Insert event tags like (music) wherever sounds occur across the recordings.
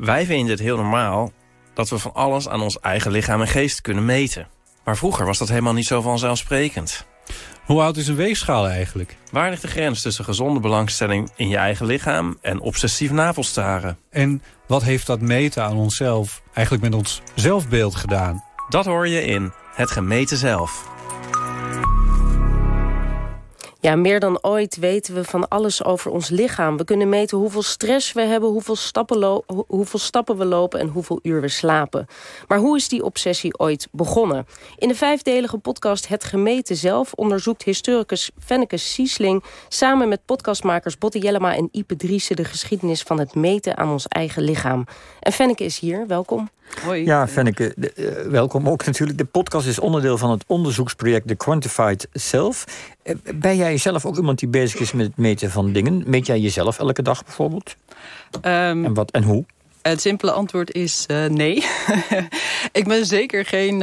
Wij vinden het heel normaal dat we van alles aan ons eigen lichaam en geest kunnen meten. Maar vroeger was dat helemaal niet zo vanzelfsprekend. Hoe oud is een weegschaal eigenlijk? Waar ligt de grens tussen gezonde belangstelling in je eigen lichaam en obsessief navelstaren? En wat heeft dat meten aan onszelf eigenlijk met ons zelfbeeld gedaan? Dat hoor je in Het Gemeten Zelf. Ja, meer dan ooit weten we van alles over ons lichaam. We kunnen meten hoeveel stress we hebben, hoeveel stappen, hoeveel stappen we lopen en hoeveel uur we slapen. Maar hoe is die obsessie ooit begonnen? In de vijfdelige podcast Het Gemeten Zelf onderzoekt historicus Fenneke Siesling samen met podcastmakers Botte Jellema en Ipe Driessen de geschiedenis van het meten aan ons eigen lichaam. En Fenneke is hier, welkom. Hoi. Ja, Fenneke, uh, welkom ook natuurlijk. De podcast is onderdeel van het onderzoeksproject The Quantified Self. Uh, ben jij zelf ook iemand die bezig is met het meten van dingen? Meet jij jezelf elke dag bijvoorbeeld? Um, en, wat, en hoe? Het simpele antwoord is uh, nee. (laughs) ik ben zeker geen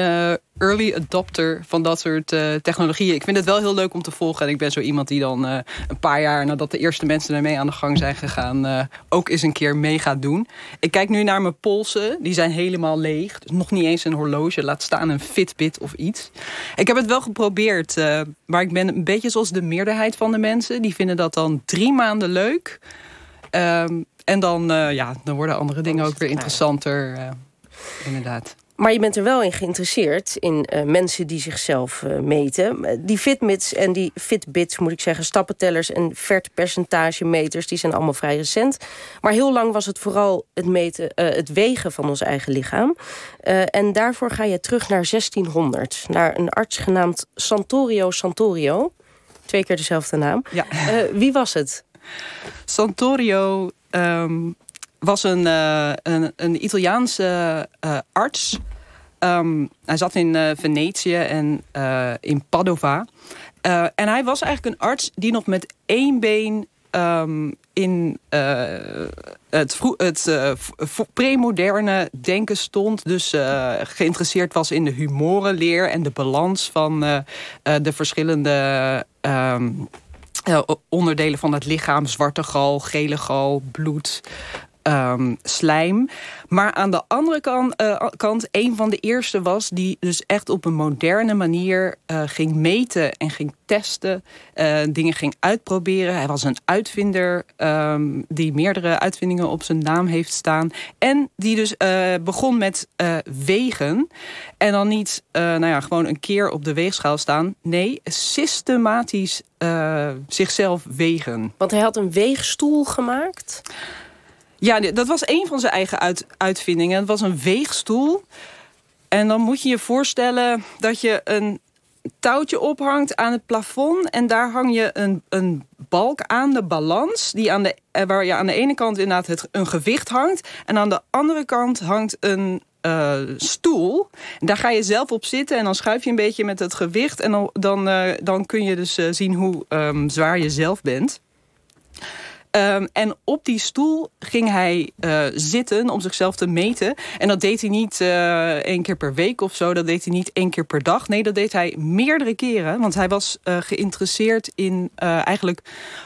early adopter van dat soort uh, technologieën. Ik vind het wel heel leuk om te volgen. En ik ben zo iemand die dan een paar jaar nadat de eerste mensen ermee aan de gang zijn gegaan... ook eens een keer mee gaat doen. Ik kijk nu naar mijn polsen. Die zijn helemaal leeg. Dus nog niet eens een horloge. Laat staan een Fitbit of iets. Ik heb het wel geprobeerd. maar ik ben een beetje zoals de meerderheid van de mensen. Die vinden dat dan drie maanden leuk... Um, en dan, ja, dan worden andere dingen ook weer interessanter. Inderdaad. Maar je bent er wel in geïnteresseerd in uh, mensen die zichzelf meten. Die Fitbits en die Fitbits, moet ik zeggen, stappentellers en vetpercentagemeters, die zijn allemaal vrij recent. Maar heel lang was het vooral het, meten, het wegen van ons eigen lichaam. en daarvoor ga je terug naar 1600, naar een arts genaamd Santorio Santorio. Twee keer dezelfde naam. Ja. wie was het? Santorio um, was een, uh, een, een, Italiaanse uh, arts. Um, hij zat in uh, Venetië en in Padova. en hij was eigenlijk een arts die nog met één been um, in het, het premoderne denken stond. Dus geïnteresseerd was in de humorenleer en de balans van de verschillende uh, onderdelen van het lichaam. Zwarte gal, gele gal, bloed, um, slijm. Maar aan de andere kant, uh, kant, een van de eerste was die dus echt op een moderne manier uh, ging meten en ging testen. Uh, dingen ging uitproberen. Hij was een uitvinder um, die meerdere uitvindingen op zijn naam heeft staan. En die dus begon met wegen. En dan niet nou ja, gewoon een keer op de weegschaal staan. Nee, systematisch zichzelf wegen. Want hij had een weegstoel gemaakt? Ja, dat was een van zijn eigen uit, uitvindingen. Het was een weegstoel. En dan moet je je voorstellen dat je een touwtje ophangt aan het plafond. En daar hang je een, een balk aan de balans. Die aan de, eh, waar je aan de ene kant inderdaad het, een gewicht hangt. En aan de andere kant hangt een uh, stoel. Daar ga je zelf op zitten en dan schuif je een beetje met het gewicht. En dan, dan, uh, dan kun je dus zien hoe um, zwaar je zelf bent. Um, en op die stoel ging hij uh, zitten om zichzelf te meten. En dat deed hij niet uh, één keer per week of zo. Dat deed hij niet één keer per dag. Nee, dat deed hij meerdere keren. Want hij was uh, geïnteresseerd in eigenlijk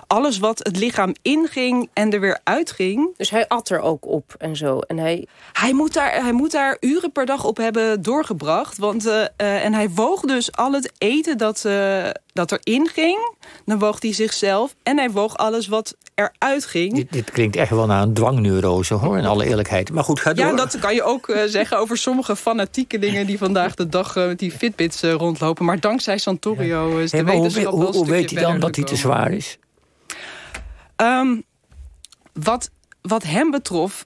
alles wat het lichaam inging en er weer uitging. Dus hij at er ook op en zo. En hij... Hij, moet daar, hij moet daar uren per dag op hebben doorgebracht. Want, en hij woog dus al het eten dat, dat erin ging. Dan woog hij zichzelf. En hij woog alles wat eruit ging. Dit, dit, klinkt echt wel naar een dwangneurose, hoor, in alle eerlijkheid. Maar goed, ga door. Ja, dat kan je ook uh, (laughs) zeggen over sommige fanatieke dingen... die vandaag de dag uh, met die Fitbits uh, rondlopen. Maar dankzij Santorio is de hey, wetenschap hoe, hoe, hoe weet hij dan dat hij te zwaar is? Um, wat, wat hem betrof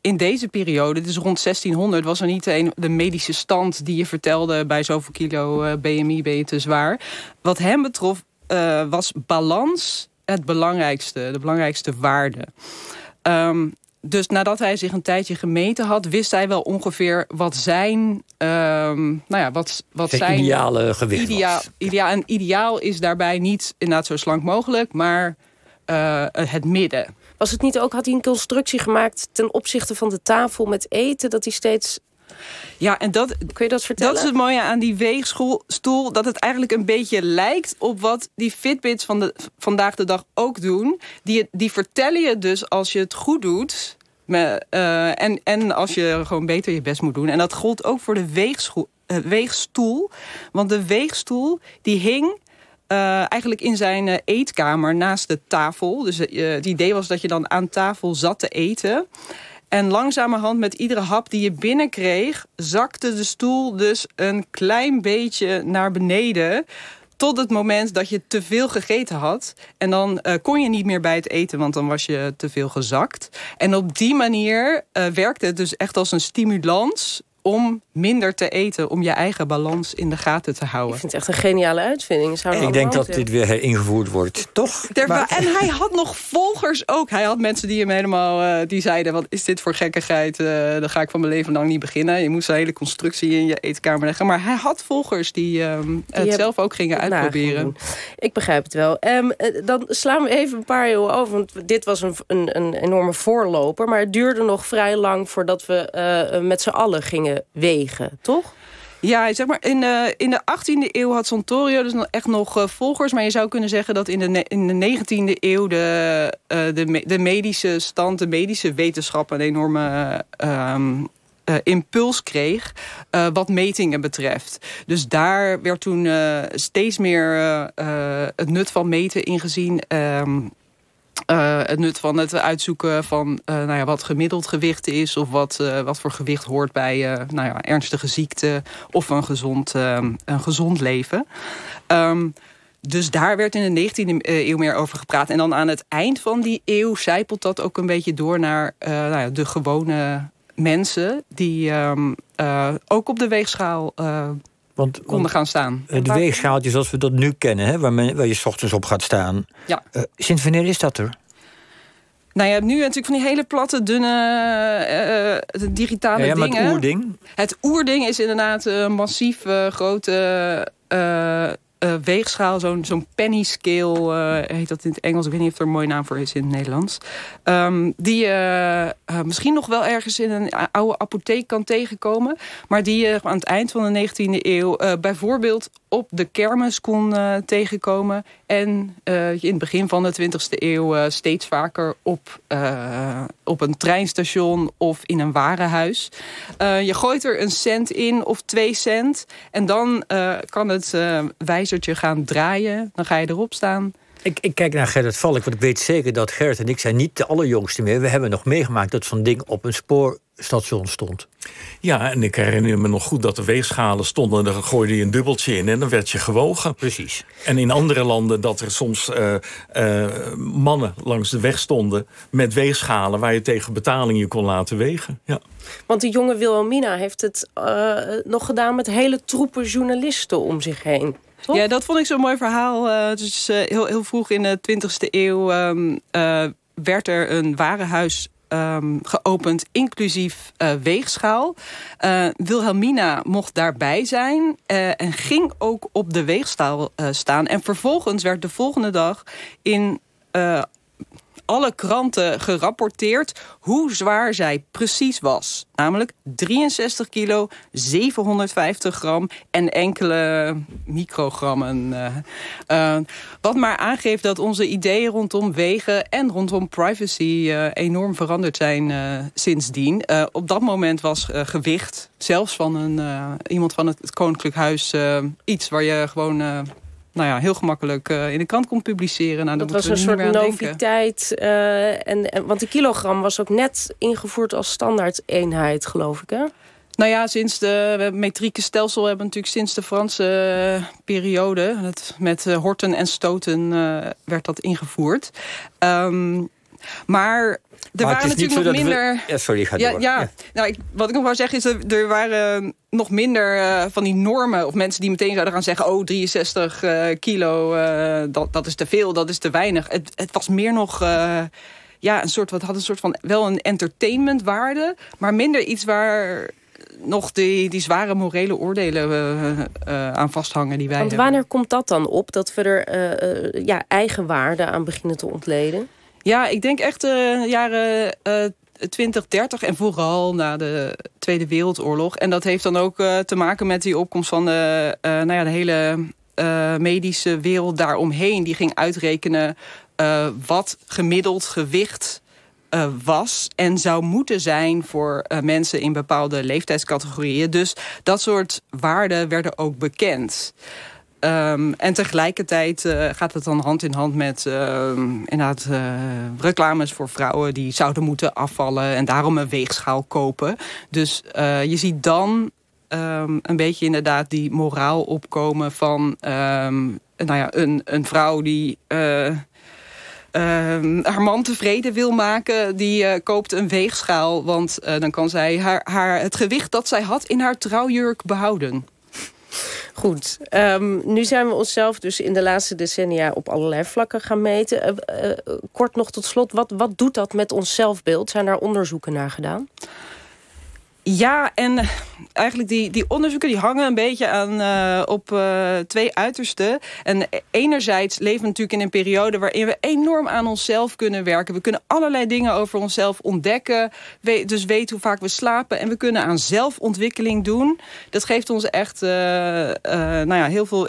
in deze periode, dus rond 1600, was er niet een, de medische stand die je vertelde bij zoveel kilo uh, BMI ben je te zwaar. Wat hem betrof uh, was balans het belangrijkste, de belangrijkste waarde. Um, dus nadat hij zich een tijdje gemeten had, wist hij wel ongeveer wat zijn, um, nou ja, wat, wat zijn ideale gewicht ideaal, was. Ideaal, en ideaal is daarbij niet inderdaad zo slank mogelijk, maar uh, het midden. Was het niet ook, had hij een constructie gemaakt ten opzichte van de tafel met eten, dat hij steeds ja, en dat, Kun je dat vertellen? Dat is het mooie aan die weegstoel. Dat het eigenlijk een beetje lijkt op wat die Fitbits van de, vandaag de dag ook doen. Die, die vertellen je dus als je het goed doet Me, uh, en, en als je gewoon beter je best moet doen. En dat gold ook voor de weegschool, uh, weegstoel. Want de weegstoel die hing uh, eigenlijk in zijn uh, eetkamer naast de tafel. Dus uh, het idee was dat je dan aan tafel zat te eten. En langzamerhand met iedere hap die je binnenkreeg... zakte de stoel dus een klein beetje naar beneden... tot het moment dat je te veel gegeten had. En dan kon je niet meer bij het eten, want dan was je te veel gezakt. En op die manier werkte het dus echt als een stimulans om minder te eten, om je eigen balans in de gaten te houden. Ik vind het echt een geniale uitvinding. Zou ik denk dat dit weer ingevoerd wordt, toch? Maar... En hij had nog volgers ook. Hij had mensen die hem helemaal, uh, die zeiden, wat is dit voor gekkigheid? Uh, dan ga ik van mijn leven lang niet beginnen. Je moest een hele constructie in je eetkamer leggen. Maar hij had volgers die, uh, die het zelf ook gingen uitproberen. Ik begrijp het wel. Um, dan slaan we even een paar eeuwen over. Want dit was een, een, een enorme voorloper. Maar het duurde nog vrij lang voordat we uh, met z'n allen gingen wegen, toch? Ja, zeg maar, in de, in de 18e eeuw had Santorio dus echt nog uh, volgers. Maar je zou kunnen zeggen dat in de, in de 19e eeuw de, uh, de, de medische stand, de medische wetenschap een enorme uh, impuls kreeg wat metingen betreft. Dus daar werd toen steeds meer het nut van meten ingezien. Um, uh, het nut van het uitzoeken van uh, nou ja, wat gemiddeld gewicht is... of wat, uh, wat voor gewicht hoort bij nou ja, ernstige ziekte of een gezond, een gezond leven. Um, dus daar werd in de 19e eeuw meer over gepraat. En dan aan het eind van die eeuw zijpelt dat ook een beetje door naar nou ja, de gewone mensen... die um, ook op de weegschaal want, konden gaan staan. Het weegschaaltje zoals we dat nu kennen, hè, waar, men, waar je s ochtends op gaat staan. Ja. Uh, sinds wanneer is dat er? Nou, je hebt nu natuurlijk van die hele platte, dunne, uh, digitale ja, ja, dingen. het oerding? Het oerding is inderdaad een massief uh, grote uh, weegschaal, zo'n zo'n penny scale uh, heet dat in het Engels. Ik weet niet of er een mooie naam voor is in het Nederlands. Um, die je uh, misschien nog wel ergens in een oude apotheek kan tegenkomen. Maar die je aan het eind van de 19e eeuw bijvoorbeeld op de kermis kon tegenkomen. En in het begin van de 20e eeuw steeds vaker op, op een treinstation of in een warenhuis. je gooit er een cent in of twee cent. En dan kan het wijzertje gaan draaien. Dan ga je erop staan. Ik, ik kijk naar Gerrit Valk, want ik weet zeker dat Gerrit en ik zijn niet de allerjongste meer. We hebben nog meegemaakt dat zo'n ding op een spoorstation stond. Ja, en ik herinner me nog goed dat de weegschalen stonden... en dan gooide je een dubbeltje in en dan werd je gewogen. Precies. En in andere landen dat er soms uh, uh, mannen langs de weg stonden... met weegschalen waar je tegen betaling je kon laten wegen. Ja. Want die jonge Wilhelmina heeft het uh, nog gedaan met hele troepen journalisten om zich heen. Ja, dat vond ik zo'n mooi verhaal. Dus heel, heel vroeg in de 20e eeuw um, uh, werd er een warenhuis um, geopend, inclusief weegschaal. Wilhelmina mocht daarbij zijn en ging ook op de weegschaal staan. En vervolgens werd de volgende dag in alle kranten gerapporteerd hoe zwaar zij precies was. Namelijk 63 kilo, 750 gram en enkele microgrammen. Uh, uh, wat maar aangeeft dat onze ideeën rondom wegen en rondom privacy uh, enorm veranderd zijn sindsdien. op dat moment was gewicht, zelfs van een, iemand van het Koninklijk Huis, iets waar je gewoon nou ja, heel gemakkelijk uh, in de krant kon publiceren. Nou, dat was een soort noviteit. Uh, en, en, want de kilogram was ook net ingevoerd als standaard eenheid, geloof ik, hè? Nou ja, sinds de metrieke stelsel hebben we natuurlijk sinds de Franse uh, periode... Het, met horten en stoten werd dat ingevoerd. Um, maar er maar waren natuurlijk nog minder... We... Ja, sorry, ga ja, door. Ja, ja. Nou, ik, wat ik nog wou zeggen is dat er waren nog minder uh, van die normen... of mensen die meteen zouden gaan zeggen... oh, 63 uh, kilo, uh, dat, dat is te veel, dat is te weinig. Het, het was meer nog... ja, een soort, wat had een soort van wel een entertainmentwaarde... maar minder iets waar nog die, die zware morele oordelen uh, uh, aan vasthangen die wij Want hebben. wanneer komt dat dan op? Dat we er uh, ja, eigen waarde aan beginnen te ontleden? Ja, ik denk echt de jaren 20, 30 en vooral na de Tweede Wereldoorlog. En dat heeft dan ook te maken met die opkomst van de, nou ja, de hele medische wereld daaromheen. Die ging uitrekenen wat gemiddeld gewicht was en zou moeten zijn voor mensen in bepaalde leeftijdscategorieën. Dus dat soort waarden werden ook bekend. Um, en tegelijkertijd uh, gaat het dan hand in hand met uh, inderdaad, uh, reclames voor vrouwen die zouden moeten afvallen en daarom een weegschaal kopen. Dus je ziet dan um, een beetje inderdaad die moraal opkomen van nou ja, een, een vrouw die haar man tevreden wil maken, die koopt een weegschaal. Want dan kan zij haar, haar, het gewicht dat zij had in haar trouwjurk behouden. Goed, um, nu zijn we onszelf dus in de laatste decennia op allerlei vlakken gaan meten. Uh, uh, kort nog tot slot, wat, wat doet dat met ons zelfbeeld? Zijn daar onderzoeken naar gedaan? Ja, en eigenlijk die, die onderzoeken die hangen een beetje aan, uh, op uh, twee uitersten. En enerzijds leven we natuurlijk in een periode waarin we enorm aan onszelf kunnen werken. We kunnen allerlei dingen over onszelf ontdekken. Dus weten hoe vaak we slapen. En we kunnen aan zelfontwikkeling doen. Dat geeft ons echt nou ja, heel veel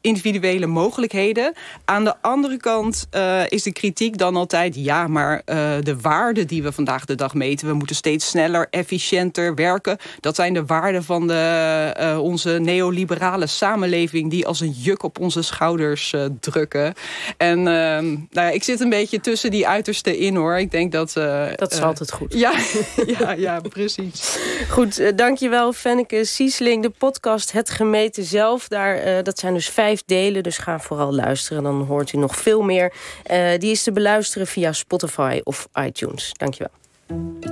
individuele mogelijkheden. Aan de andere kant is de kritiek dan altijd... ja, maar de waarden die we vandaag de dag meten... we moeten steeds sneller, efficiënt werken. Dat zijn de waarden van de, uh, onze neoliberale samenleving... die als een juk op onze schouders uh, drukken. En uh, nou ja, ik zit een beetje tussen die uiterste in, hoor. Ik denk dat... Uh, dat is altijd goed. Ja, (laughs) ja, ja, precies. Goed, dankjewel Fenneke Siesling. De podcast Het Gemeten Zelf, daar, dat zijn dus vijf delen. Dus ga vooral luisteren, dan hoort u nog veel meer. die is te beluisteren via Spotify of iTunes. Dankjewel.